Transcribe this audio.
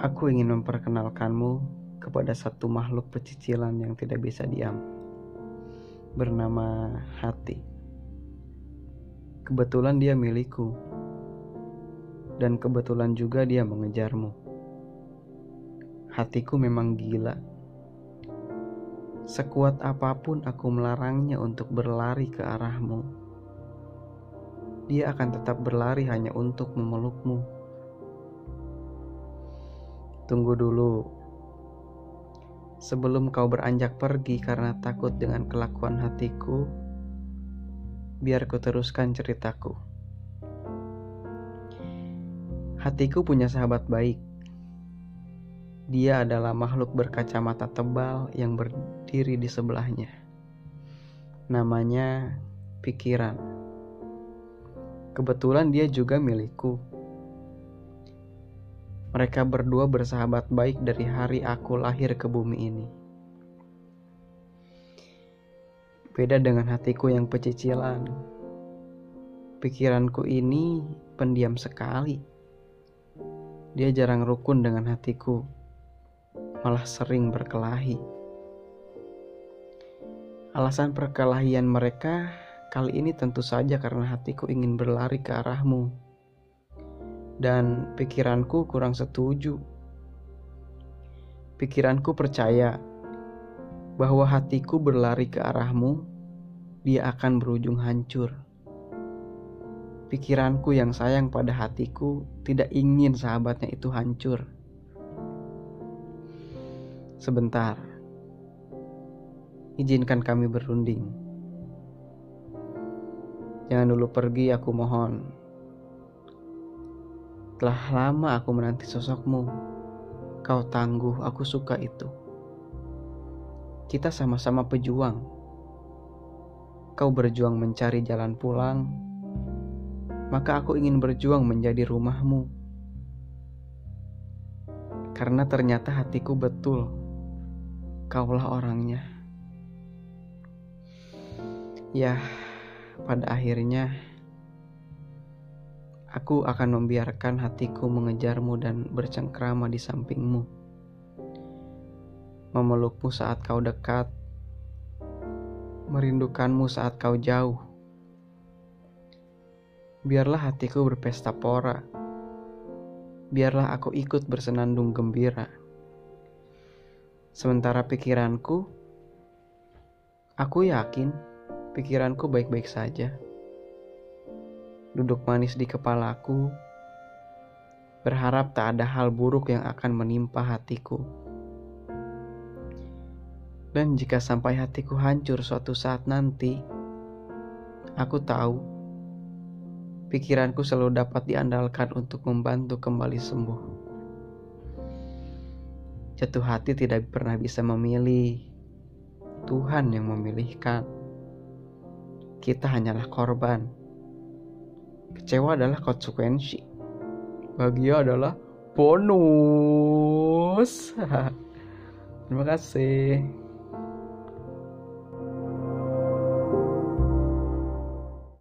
Aku ingin memperkenalkanmu kepada satu makhluk pecicilan yang tidak bisa diam, bernama hati. Kebetulan dia milikku, dan kebetulan juga dia mengejarmu. Hatiku memang gila. Sekuat apa pun aku melarangnya untuk berlari ke arahmu, dia akan tetap berlari hanya untuk memelukmu. Tunggu dulu, sebelum kau beranjak pergi karena takut dengan kelakuan hatiku, biar ku teruskan ceritaku. Hatiku punya sahabat baik dia adalah makhluk berkacamata tebal yang berdiri di sebelahnya. Namanya pikiran. Kebetulan dia juga milikku. Mereka berdua bersahabat baik dari hari aku lahir ke bumi ini. Beda dengan hatiku yang pecicilan. Pikiranku ini pendiam sekali. Dia jarang rukun dengan hatiku malah sering berkelahi. Alasan perkelahian mereka kali ini tentu saja karena hatiku ingin berlari ke arahmu. Dan pikiranku kurang setuju. Pikiranku percaya bahwa hatiku berlari ke arahmu, dia akan berujung hancur. Pikiranku yang sayang pada hatiku tidak ingin sahabatnya itu hancur. Sebentar, izinkan kami berunding. Jangan dulu pergi, aku mohon. Telah lama aku menanti sosokmu. Kau tangguh, aku suka itu. Kita sama-sama pejuang. Kau berjuang mencari jalan pulang, maka aku ingin berjuang menjadi rumahmu. Karena ternyata hatiku betul kaulah orangnya. Ya, pada akhirnya aku akan membiarkan hatiku mengejarmu dan bercengkrama di sampingmu. Memelukmu saat kau dekat, merindukanmu saat kau jauh. Biarlah hatiku berpesta pora. Biarlah aku ikut bersenandung gembira Sementara pikiranku, aku yakin pikiranku baik-baik saja. Duduk manis di kepalaku, berharap tak ada hal buruk yang akan menimpa hatiku. Dan jika sampai hatiku hancur suatu saat nanti, aku tahu pikiranku selalu dapat diandalkan untuk membantu kembali sembuh. Jatuh hati tidak pernah bisa memilih. Tuhan yang memilihkan. Kita hanyalah korban. Kecewa adalah konsekuensi. Bahagia adalah bonus. Terima kasih.